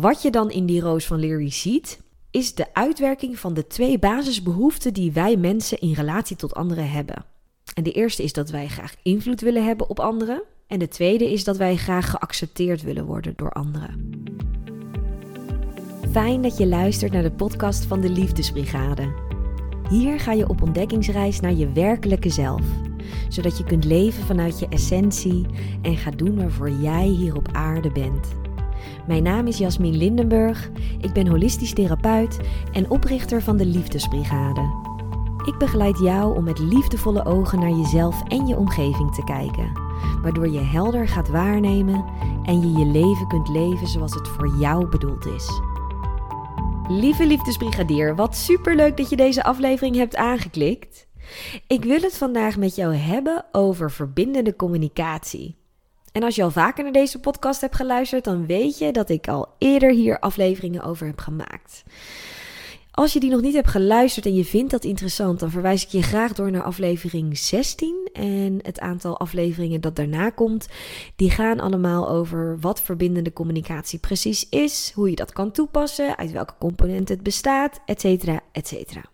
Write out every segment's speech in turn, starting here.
Wat je dan in die roos van Leary ziet, is de uitwerking van de twee basisbehoeften die wij mensen in relatie tot anderen hebben. En de eerste is dat wij graag invloed willen hebben op anderen. En de tweede is dat wij graag geaccepteerd willen worden door anderen. Fijn dat je luistert naar de podcast van de Liefdesbrigade. Hier ga je op ontdekkingsreis naar je werkelijke zelf, zodat je kunt leven vanuit je essentie en gaat doen waarvoor jij hier op aarde bent. Mijn naam is Jasmin Lindenburg, ik ben holistisch therapeut en oprichter van de Liefdesbrigade. Ik begeleid jou om met liefdevolle ogen naar jezelf en je omgeving te kijken, waardoor je helder gaat waarnemen en je je leven kunt leven zoals het voor jou bedoeld is. Lieve liefdesbrigadier, wat superleuk dat je deze aflevering hebt aangeklikt. Ik wil het vandaag met jou hebben over verbindende communicatie. En als je al vaker naar deze podcast hebt geluisterd, dan weet je dat ik al eerder hier afleveringen over heb gemaakt. Als je die nog niet hebt geluisterd en je vindt dat interessant, dan verwijs ik je graag door naar aflevering 16. En het aantal afleveringen dat daarna komt, die gaan allemaal over wat verbindende communicatie precies is, hoe je dat kan toepassen, uit welke componenten het bestaat, etc. etcetera.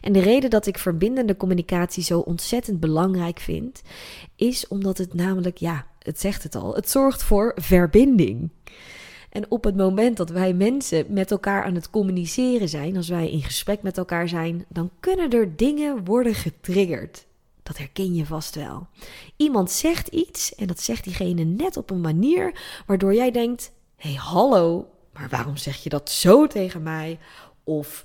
En de reden dat ik verbindende communicatie zo ontzettend belangrijk vind, is omdat het namelijk, ja, het zegt het al, het zorgt voor verbinding. En op het moment dat wij mensen met elkaar aan het communiceren zijn, als wij in gesprek met elkaar zijn, dan kunnen er dingen worden getriggerd. Dat herken je vast wel. Iemand zegt iets en dat zegt diegene net op een manier waardoor jij denkt: hé, hey, hallo, maar waarom zeg je dat zo tegen mij? Of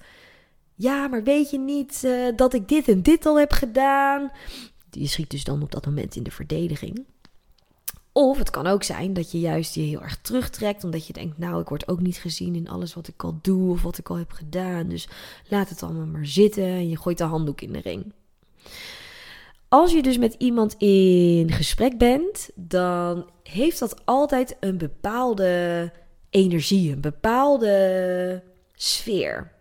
ja, maar weet je niet uh, dat ik dit en dit al heb gedaan? Je schiet dus dan op dat moment in de verdediging. Of het kan ook zijn dat je juist je heel erg terugtrekt, omdat je denkt, nou, ik word ook niet gezien in alles wat ik al doe of wat ik al heb gedaan. Dus laat het allemaal maar zitten en je gooit de handdoek in de ring. Als je dus met iemand in gesprek bent, dan heeft dat altijd een bepaalde energie, een bepaalde sfeer.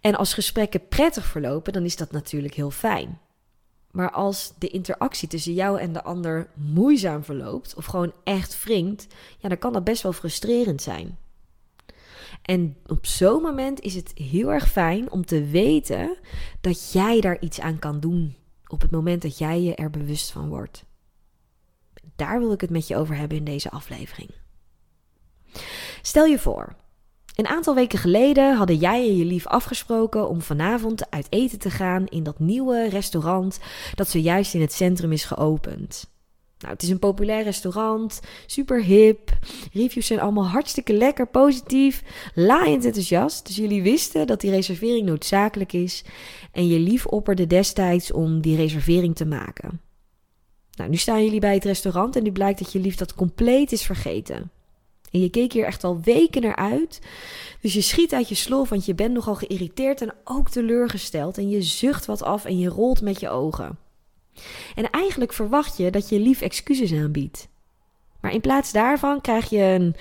En als gesprekken prettig verlopen, dan is dat natuurlijk heel fijn. Maar als de interactie tussen jou en de ander moeizaam verloopt, of gewoon echt wringt, ja, dan kan dat best wel frustrerend zijn. En op zo'n moment is het heel erg fijn om te weten dat jij daar iets aan kan doen. Op het moment dat jij je er bewust van wordt. Daar wil ik het met je over hebben in deze aflevering. Stel je voor, een aantal weken geleden hadden jij en je lief afgesproken om vanavond uit eten te gaan in dat nieuwe restaurant dat zojuist in het centrum is geopend. Nou, het is een populair restaurant, super hip. Reviews zijn allemaal hartstikke lekker, positief, laaiend enthousiast. Dus jullie wisten dat die reservering noodzakelijk is. En je lief opperde destijds om die reservering te maken. Nou, nu staan jullie bij het restaurant en nu blijkt dat je lief dat compleet is vergeten. En je keek hier echt al weken naar uit. Dus je schiet uit je slof, want je bent nogal geïrriteerd en ook teleurgesteld. En je zucht wat af en je rolt met je ogen. En eigenlijk verwacht je dat je lief excuses aanbiedt. Maar in plaats daarvan krijg je een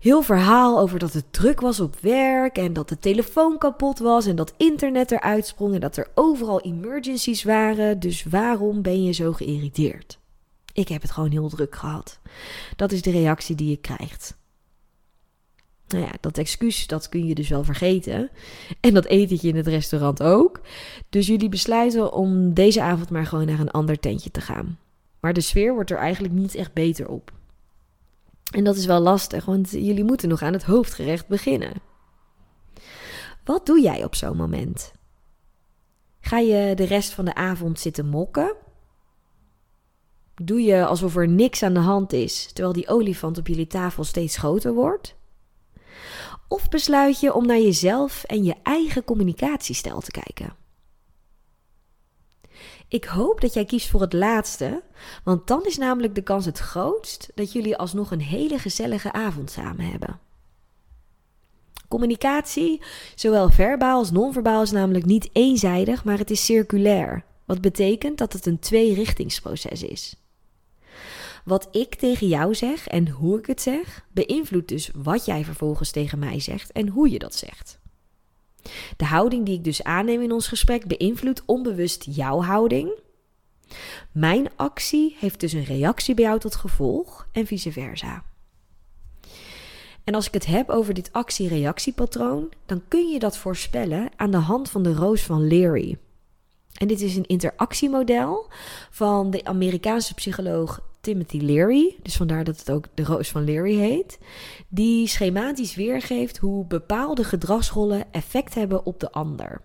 heel verhaal over dat het druk was op werk en dat de telefoon kapot was en dat internet eruit sprong en dat er overal emergencies waren. Dus waarom ben je zo geïrriteerd? Ik heb het gewoon heel druk gehad. Dat is de reactie die je krijgt. Nou ja, dat excuus, dat kun je dus wel vergeten. En dat etentje in het restaurant ook. Dus jullie besluiten om deze avond maar gewoon naar een ander tentje te gaan. Maar de sfeer wordt er eigenlijk niet echt beter op. En dat is wel lastig, want jullie moeten nog aan het hoofdgerecht beginnen. Wat doe jij op zo'n moment? Ga je de rest van de avond zitten mokken? Doe je alsof er niks aan de hand is, terwijl die olifant op jullie tafel steeds groter wordt? Of besluit je om naar jezelf en je eigen communicatiestijl te kijken? Ik hoop dat jij kiest voor het laatste, want dan is namelijk de kans het grootst dat jullie alsnog een hele gezellige avond samen hebben. Communicatie, zowel verbaal als non-verbaal, is namelijk niet eenzijdig, maar het is circulair. Wat betekent dat het een tweerichtingsproces is. Wat ik tegen jou zeg en hoe ik het zeg, beïnvloedt dus wat jij vervolgens tegen mij zegt en hoe je dat zegt. De houding die ik dus aanneem in ons gesprek beïnvloedt onbewust jouw houding. Mijn actie heeft dus een reactie bij jou tot gevolg en vice versa. En als ik het heb over dit actie-reactiepatroon, dan kun je dat voorspellen aan de hand van de roos van Leary. En dit is een interactiemodel van de Amerikaanse psycholoog Timothy Leary, dus vandaar dat het ook de roos van Leary heet, die schematisch weergeeft hoe bepaalde gedragsrollen effect hebben op de ander.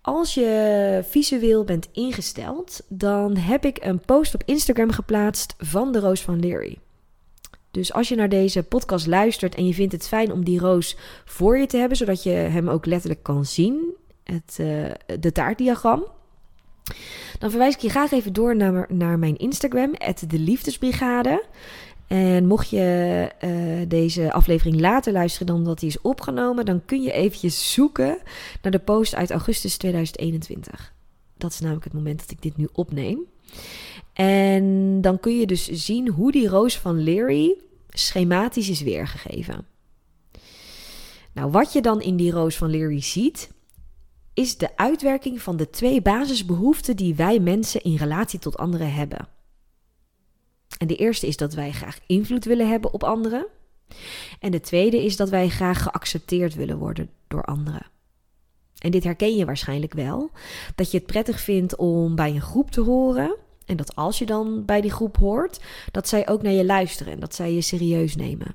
Als je visueel bent ingesteld, dan heb ik een post op Instagram geplaatst van de roos van Leary. Dus als je naar deze podcast luistert en je vindt het fijn om die roos voor je te hebben, zodat je hem ook letterlijk kan zien, het, uh, de taartdiagram, dan verwijs ik je graag even door naar, mijn Instagram, de Liefdesbrigade. En mocht je uh, deze aflevering later luisteren dan dat die is opgenomen, dan kun je eventjes zoeken naar de post uit augustus 2021. Dat is namelijk het moment dat ik dit nu opneem. En dan kun je dus zien hoe die roos van Leary schematisch is weergegeven. Nou, wat je dan in die roos van Leary ziet, is de uitwerking van de twee basisbehoeften die wij mensen in relatie tot anderen hebben. En de eerste is dat wij graag invloed willen hebben op anderen. En de tweede is dat wij graag geaccepteerd willen worden door anderen. En dit herken je waarschijnlijk wel. Dat je het prettig vindt om bij een groep te horen. En dat als je dan bij die groep hoort, dat zij ook naar je luisteren en dat zij je serieus nemen.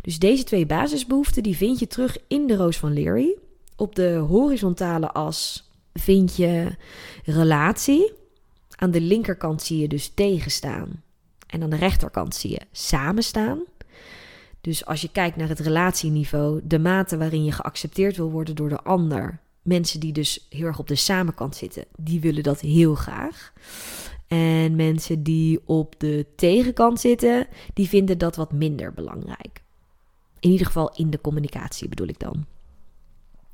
Dus deze twee basisbehoeften die vind je terug in de roos van Leary. Op de horizontale as vind je relatie. Aan de linkerkant zie je dus tegenstaan. En aan de rechterkant zie je samenstaan. Dus als je kijkt naar het relatieniveau, de mate waarin je geaccepteerd wil worden door de ander. Mensen die dus heel erg op de samenkant zitten, die willen dat heel graag. En mensen die op de tegenkant zitten, die vinden dat wat minder belangrijk. In ieder geval in de communicatie bedoel ik dan.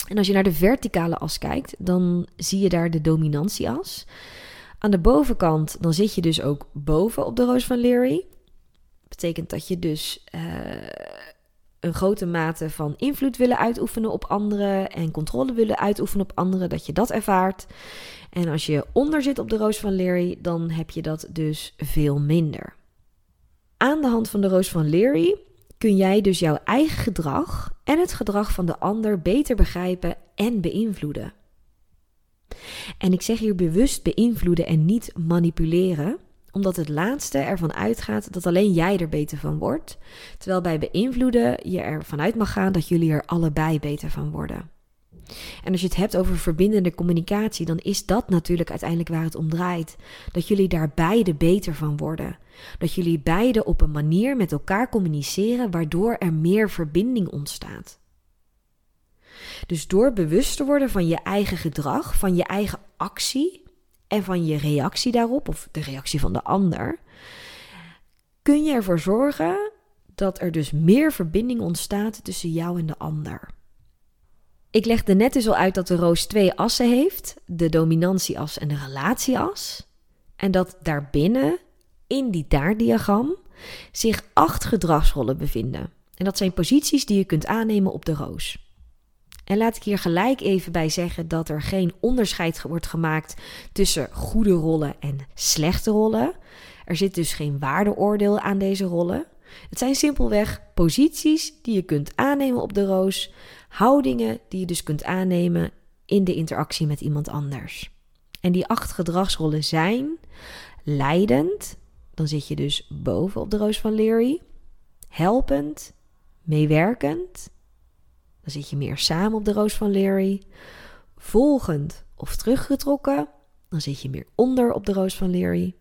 En als je naar de verticale as kijkt, dan zie je daar de dominantieas. Aan de bovenkant, dan zit je dus ook boven op de roos van Leary. Betekent dat je dus uh, een grote mate van invloed willen uitoefenen op anderen en controle willen uitoefenen op anderen, dat je dat ervaart. En als je onder zit op de roos van Leary, dan heb je dat dus veel minder. Aan de hand van de roos van Leary kun jij dus jouw eigen gedrag en het gedrag van de ander beter begrijpen en beïnvloeden. En ik zeg hier bewust beïnvloeden en niet manipuleren, omdat het laatste ervan uitgaat dat alleen jij er beter van wordt, terwijl bij beïnvloeden je ervan uit mag gaan dat jullie er allebei beter van worden. En als je het hebt over verbindende communicatie, dan is dat natuurlijk uiteindelijk waar het om draait. Dat jullie daar beide beter van worden. Dat jullie beide op een manier met elkaar communiceren waardoor er meer verbinding ontstaat. Dus door bewust te worden van je eigen gedrag, van je eigen actie en van je reactie daarop, of de reactie van de ander, kun je ervoor zorgen dat er dus meer verbinding ontstaat tussen jou en de ander. Ik legde net dus al uit dat de roos twee assen heeft: de dominantieas en de relatieas. En dat daarbinnen, in die taartdiagram, zich acht gedragsrollen bevinden. En dat zijn posities die je kunt aannemen op de roos. En laat ik hier gelijk even bij zeggen dat er geen onderscheid wordt gemaakt tussen goede rollen en slechte rollen. Er zit dus geen waardeoordeel aan deze rollen. Het zijn simpelweg posities die je kunt aannemen op de roos, houdingen die je dus kunt aannemen in de interactie met iemand anders. En die acht gedragsrollen zijn leidend, dan zit je dus boven op de roos van Leary, helpend, meewerkend, dan zit je meer samen op de roos van Leary, volgend of teruggetrokken, dan zit je meer onder op de roos van Leary,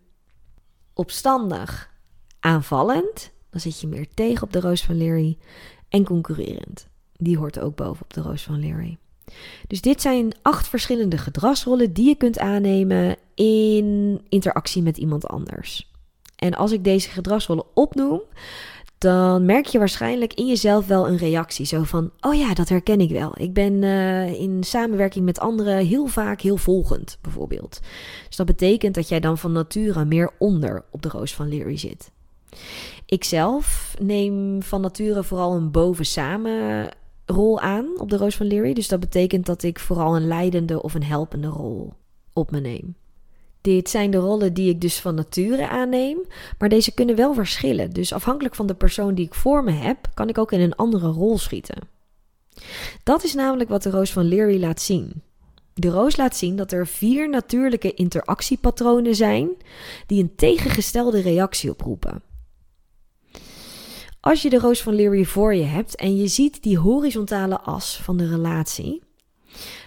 opstandig, aanvallend, dan zit je meer tegen op de roos van Leary en concurrerend die hoort ook boven op de roos van Leary. Dus dit zijn acht verschillende gedragsrollen die je kunt aannemen in interactie met iemand anders. En als ik deze gedragsrollen opnoem, dan merk je waarschijnlijk in jezelf wel een reactie. Zo van, oh ja, dat herken ik wel. Ik ben uh, in samenwerking met anderen heel vaak heel volgend, bijvoorbeeld. Dus dat betekent dat jij dan van nature meer onder op de roos van Leary zit. Ikzelf neem van nature vooral een boven-samen rol aan op de Roos van Leary. Dus dat betekent dat ik vooral een leidende of een helpende rol op me neem. Dit zijn de rollen die ik dus van nature aanneem, maar deze kunnen wel verschillen. Dus afhankelijk van de persoon die ik voor me heb, kan ik ook in een andere rol schieten. Dat is namelijk wat de roos van Leary laat zien. De roos laat zien dat er vier natuurlijke interactiepatronen zijn die een tegengestelde reactie oproepen. Als je de roos van Leary voor je hebt en je ziet die horizontale as van de relatie,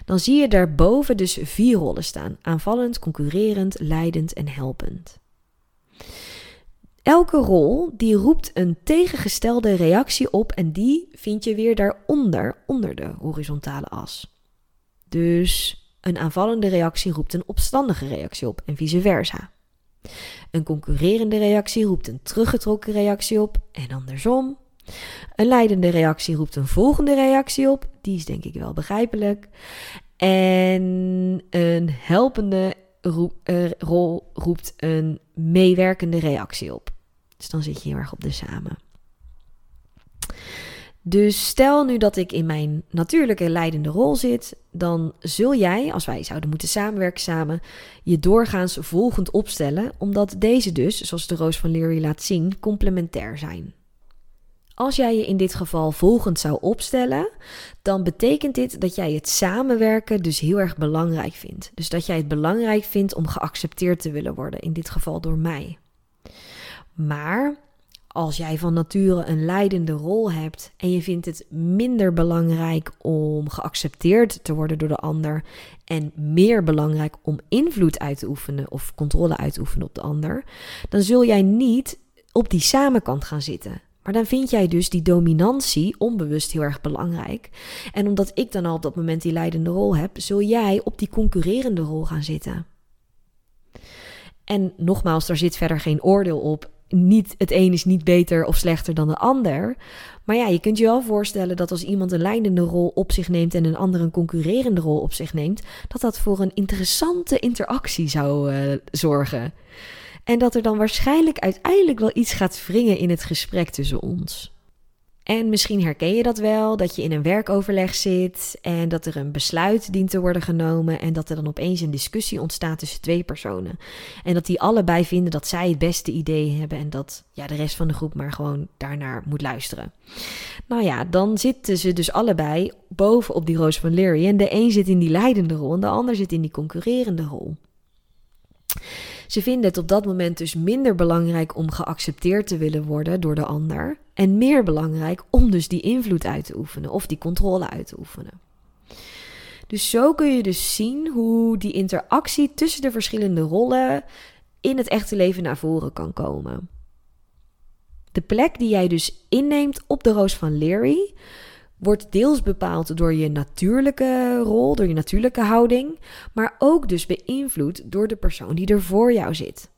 dan zie je daarboven dus vier rollen staan: aanvallend, concurrerend, leidend en helpend. Elke rol die roept een tegengestelde reactie op en die vind je weer daaronder, onder de horizontale as. Dus een aanvallende reactie roept een opstandige reactie op en vice versa. Een concurrerende reactie roept een teruggetrokken reactie op en andersom. Een leidende reactie roept een volgende reactie op, die is denk ik wel begrijpelijk. En een helpende eh, rol roept een meewerkende reactie op. Dus dan zit je heel erg op de samen. Dus stel nu dat ik in mijn natuurlijke leidende rol zit, dan zul jij, als wij zouden moeten samenwerken samen, je doorgaans volgend opstellen, omdat deze dus, zoals de Roos van Leary laat zien, complementair zijn. Als jij je in dit geval volgend zou opstellen, dan betekent dit dat jij het samenwerken dus heel erg belangrijk vindt. Dus dat jij het belangrijk vindt om geaccepteerd te willen worden, in dit geval door mij. Maar als jij van nature een leidende rol hebt en je vindt het minder belangrijk om geaccepteerd te worden door de ander en meer belangrijk om invloed uit te oefenen of controle uit te oefenen op de ander, dan zul jij niet op die samenkant gaan zitten. Maar dan vind jij dus die dominantie onbewust heel erg belangrijk. En omdat ik dan al op dat moment die leidende rol heb, zul jij op die concurrerende rol gaan zitten. En nogmaals, daar zit verder geen oordeel op niet, het een is niet beter of slechter dan de ander. Maar ja, je kunt je wel voorstellen dat als iemand een leidende rol op zich neemt en een ander een concurrerende rol op zich neemt, dat dat voor een interessante interactie zou uh, zorgen. En dat er dan waarschijnlijk uiteindelijk wel iets gaat wringen in het gesprek tussen ons. En misschien herken je dat wel, dat je in een werkoverleg zit en dat er een besluit dient te worden genomen en dat er dan opeens een discussie ontstaat tussen twee personen. En dat die allebei vinden dat zij het beste idee hebben en dat ja, de rest van de groep maar gewoon daarnaar moet luisteren. Nou ja, dan zitten ze dus allebei boven op die roos van Leary en de een zit in die leidende rol en de ander zit in die concurrerende rol. Ze vinden het op dat moment dus minder belangrijk om geaccepteerd te willen worden door de ander. En meer belangrijk om dus die invloed uit te oefenen of die controle uit te oefenen. Dus zo kun je dus zien hoe die interactie tussen de verschillende rollen in het echte leven naar voren kan komen. De plek die jij dus inneemt op de roos van Leary wordt deels bepaald door je natuurlijke rol, door je natuurlijke houding, maar ook dus beïnvloed door de persoon die er voor jou zit.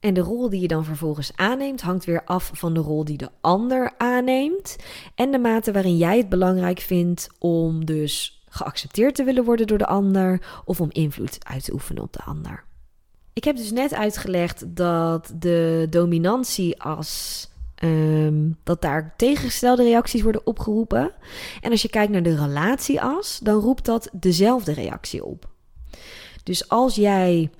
En de rol die je dan vervolgens aanneemt hangt weer af van de rol die de ander aanneemt en de mate waarin jij het belangrijk vindt om dus geaccepteerd te willen worden door de ander of om invloed uit te oefenen op de ander. Ik heb dus net uitgelegd dat de dominantie als Ehm, dat daar tegengestelde reacties worden opgeroepen. En als je kijkt naar de relatieas, dan roept dat dezelfde reactie op. Dus als jij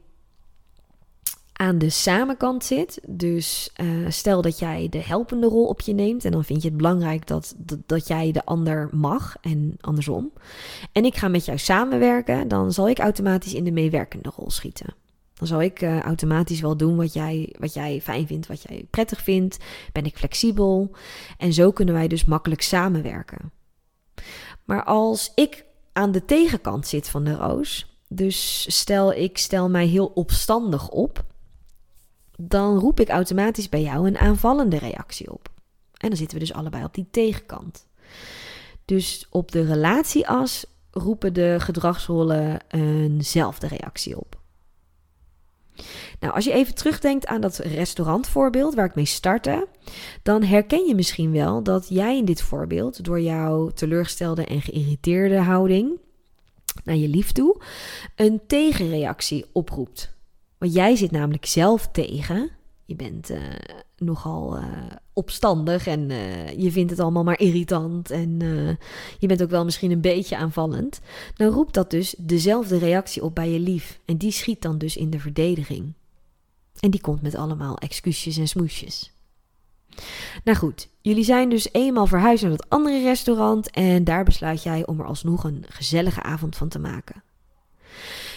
aan de samenkant zit, dus uh, stel dat jij de helpende rol op je neemt en dan vind je het belangrijk dat, dat jij de ander mag en andersom. En ik ga met jou samenwerken, dan zal ik automatisch in de meewerkende rol schieten. Dan zal ik uh, automatisch wel doen wat jij, wat jij fijn vindt, wat jij prettig vindt. Ben ik flexibel. En zo kunnen wij dus makkelijk samenwerken. Maar als ik aan de tegenkant zit van de roos, dus stel ik stel mij heel opstandig op, dan roep ik automatisch bij jou een aanvallende reactie op. En dan zitten we dus allebei op die tegenkant. Dus op de relatieas roepen de gedragsrollen eenzelfde reactie op. Nou, als je even terugdenkt aan dat restaurantvoorbeeld waar ik mee startte, dan herken je misschien wel dat jij in dit voorbeeld door jouw teleurgestelde en geïrriteerde houding naar je lief toe een tegenreactie oproept. Want jij zit namelijk zelf tegen. Je bent uh, nogal uh, opstandig en uh, je vindt het allemaal maar irritant en uh, je bent ook wel misschien een beetje aanvallend, dan roept dat dus dezelfde reactie op bij je lief en die schiet dan dus in de verdediging. En die komt met allemaal excuusjes en smoesjes. Nou goed, jullie zijn dus eenmaal verhuisd naar dat andere restaurant en daar besluit jij om er alsnog een gezellige avond van te maken.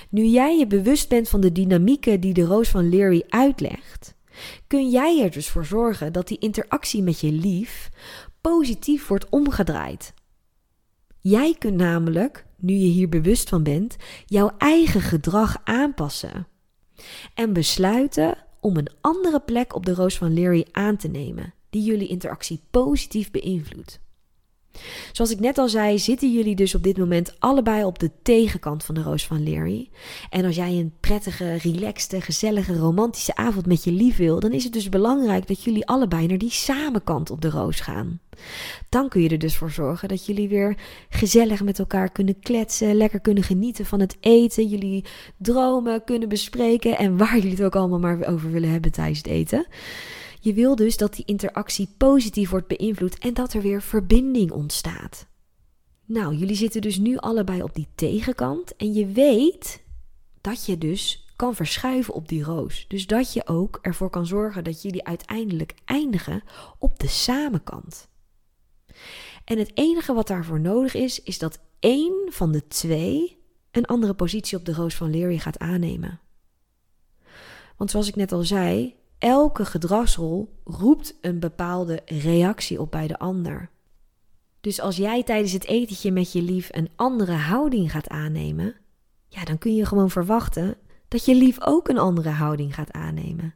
Nu jij je bewust bent van de dynamieken die de Roos van Leary uitlegt, kun jij er dus voor zorgen dat die interactie met je lief positief wordt omgedraaid. Jij kunt namelijk, nu je hier bewust van bent, jouw eigen gedrag aanpassen en besluiten om een andere plek op de Roos van Leary aan te nemen, die jullie interactie positief beïnvloedt. Zoals ik net al zei, zitten jullie dus op dit moment allebei op de tegenkant van de Roos van Leary. En als jij een prettige, relaxte, gezellige, romantische avond met je lief wil, dan is het dus belangrijk dat jullie allebei naar die samenkant op de roos gaan. Dan kun je er dus voor zorgen dat jullie weer gezellig met elkaar kunnen kletsen, lekker kunnen genieten van het eten, jullie dromen kunnen bespreken en waar jullie het ook allemaal maar over willen hebben tijdens het eten. Je wil dus dat die interactie positief wordt beïnvloed en dat er weer verbinding ontstaat. Nou, jullie zitten dus nu allebei op die tegenkant en je weet dat je dus kan verschuiven op die roos. Dus dat je ook ervoor kan zorgen dat jullie uiteindelijk eindigen op de samenkant. En het enige wat daarvoor nodig is, is dat één van de twee een andere positie op de roos van Leary gaat aannemen. Want zoals ik net al zei, elke gedragsrol roept een bepaalde reactie op bij de ander. Dus als jij tijdens het etentje met je lief een andere houding gaat aannemen, ja, dan kun je gewoon verwachten dat je lief ook een andere houding gaat aannemen.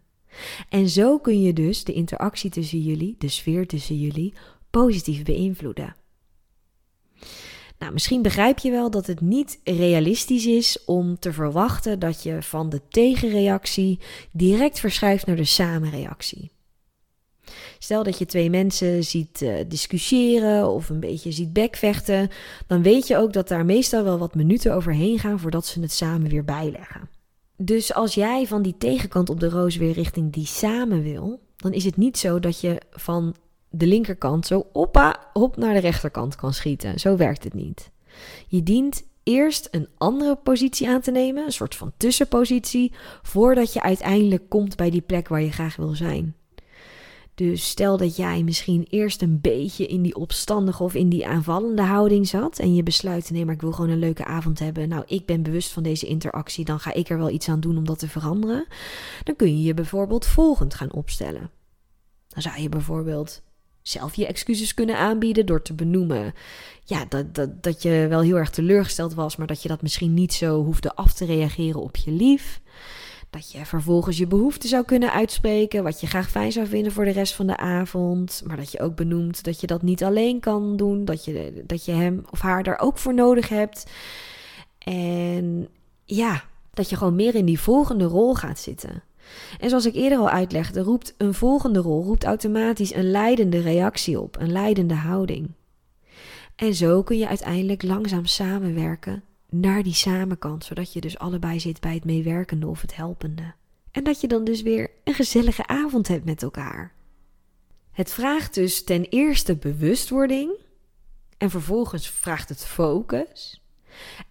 En zo kun je dus de interactie tussen jullie, de sfeer tussen jullie, positief beïnvloeden. Nou, misschien begrijp je wel dat het niet realistisch is om te verwachten dat je van de tegenreactie direct verschuift naar de samenreactie. Stel dat je twee mensen ziet uh, discussiëren of een beetje ziet bekvechten, dan weet je ook dat daar meestal wel wat minuten overheen gaan voordat ze het samen weer bijleggen. Dus als jij van die tegenkant op de roos weer richting die samen wil, dan is het niet zo dat je van de linkerkant zo oppa, op naar de rechterkant kan schieten. Zo werkt het niet. Je dient eerst een andere positie aan te nemen, een soort van tussenpositie, voordat je uiteindelijk komt bij die plek waar je graag wil zijn. Dus stel dat jij misschien eerst een beetje in die opstandige of in die aanvallende houding zat en je besluit, nee, maar ik wil gewoon een leuke avond hebben. Nou, ik ben bewust van deze interactie, dan ga ik er wel iets aan doen om dat te veranderen. Dan kun je je bijvoorbeeld volgend gaan opstellen. Dan zou je bijvoorbeeld zelf je excuses kunnen aanbieden door te benoemen ja, dat, dat, dat je wel heel erg teleurgesteld was, maar dat je dat misschien niet zo hoefde af te reageren op je lief. Dat je vervolgens je behoefte zou kunnen uitspreken, wat je graag fijn zou vinden voor de rest van de avond. Maar dat je ook benoemt dat je dat niet alleen kan doen, dat je, dat je hem of haar daar ook voor nodig hebt. En ja, dat je gewoon meer in die volgende rol gaat zitten. En zoals ik eerder al uitlegde, roept een volgende rol roept automatisch een leidende reactie op, een leidende houding. En zo kun je uiteindelijk langzaam samenwerken naar die samenkant, zodat je dus allebei zit bij het meewerkende of het helpende. En dat je dan dus weer een gezellige avond hebt met elkaar. Het vraagt dus ten eerste bewustwording en vervolgens vraagt het focus.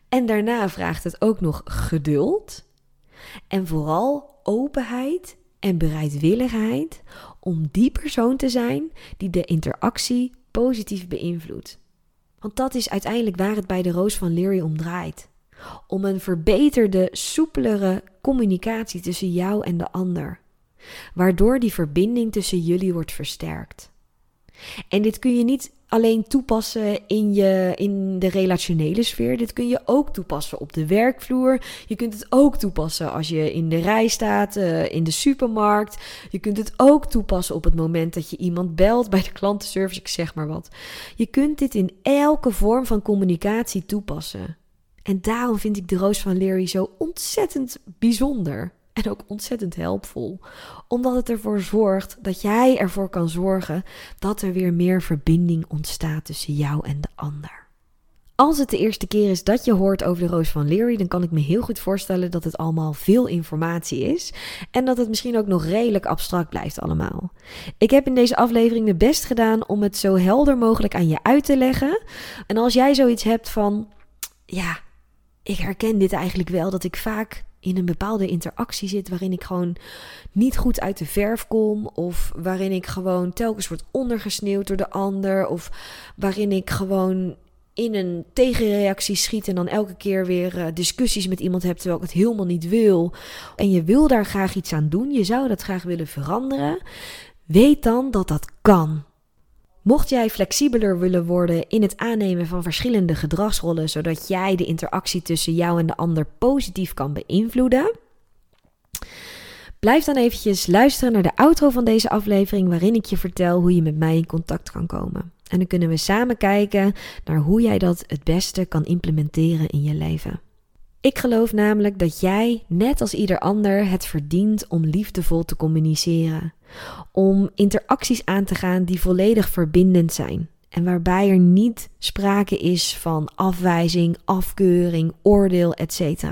En daarna vraagt het ook nog geduld en vooral openheid en bereidwilligheid om die persoon te zijn die de interactie positief beïnvloedt. Want dat is uiteindelijk waar het bij de Roos van Leary om draait. Om een verbeterde, soepelere communicatie tussen jou en de ander. Waardoor die verbinding tussen jullie wordt versterkt. En dit kun je niet alleen toepassen in, je, in de relationele sfeer. Dit kun je ook toepassen op de werkvloer. Je kunt het ook toepassen als je in de rij staat, uh, in de supermarkt. Je kunt het ook toepassen op het moment dat je iemand belt bij de klantenservice, ik zeg maar wat. Je kunt dit in elke vorm van communicatie toepassen. En daarom vind ik de Roos van Leary zo ontzettend bijzonder. En ook ontzettend helpvol. Omdat het ervoor zorgt dat jij ervoor kan zorgen dat er weer meer verbinding ontstaat tussen jou en de ander. Als het de eerste keer is dat je hoort over de Roos van Leary, dan kan ik me heel goed voorstellen dat het allemaal veel informatie is en dat het misschien ook nog redelijk abstract blijft allemaal. Ik heb in deze aflevering de best gedaan om het zo helder mogelijk aan je uit te leggen. En als jij zoiets hebt van, ja, ik herken dit eigenlijk wel, dat ik vaak in een bepaalde interactie zit waarin ik gewoon niet goed uit de verf kom of waarin ik gewoon telkens word ondergesneeuwd door de ander of waarin ik gewoon in een tegenreactie schiet en dan elke keer weer uh, discussies met iemand hebt terwijl ik het helemaal niet wil. En je wil daar graag iets aan doen, je zou dat graag willen veranderen, weet dan dat dat kan. Mocht jij flexibeler willen worden in het aannemen van verschillende gedragsrollen, zodat jij de interactie tussen jou en de ander positief kan beïnvloeden, blijf dan eventjes luisteren naar de outro van deze aflevering, waarin ik je vertel hoe je met mij in contact kan komen. En dan kunnen we samen kijken naar hoe jij dat het beste kan implementeren in je leven. Ik geloof namelijk dat jij, net als ieder ander, het verdient om liefdevol te communiceren. Om interacties aan te gaan die volledig verbindend zijn. En waarbij er niet sprake is van afwijzing, afkeuring, oordeel, etc.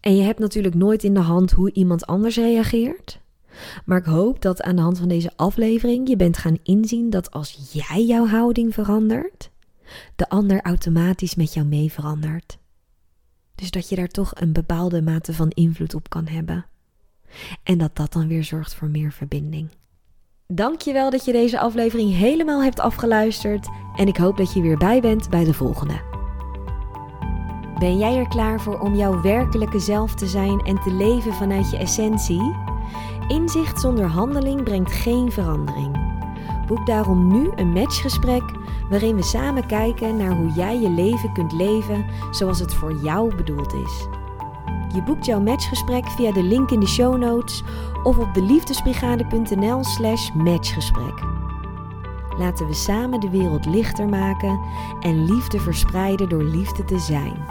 En je hebt natuurlijk nooit in de hand hoe iemand anders reageert. Maar ik hoop dat aan de hand van deze aflevering je bent gaan inzien dat als jij jouw houding verandert, de ander automatisch met jou mee verandert. Dus dat je daar toch een bepaalde mate van invloed op kan hebben. En dat dat dan weer zorgt voor meer verbinding. Dankjewel dat je deze aflevering helemaal hebt afgeluisterd en ik hoop dat je weer bij bent bij de volgende. Ben jij er klaar voor om jouw werkelijke zelf te zijn en te leven vanuit je essentie? Inzicht zonder handeling brengt geen verandering. Boek daarom nu een matchgesprek waarin we samen kijken naar hoe jij je leven kunt leven zoals het voor jou bedoeld is. Je boekt jouw matchgesprek via de link in de show notes of op deliefdesbrigade.nl/slash matchgesprek. Laten we samen de wereld lichter maken en liefde verspreiden door liefde te zijn.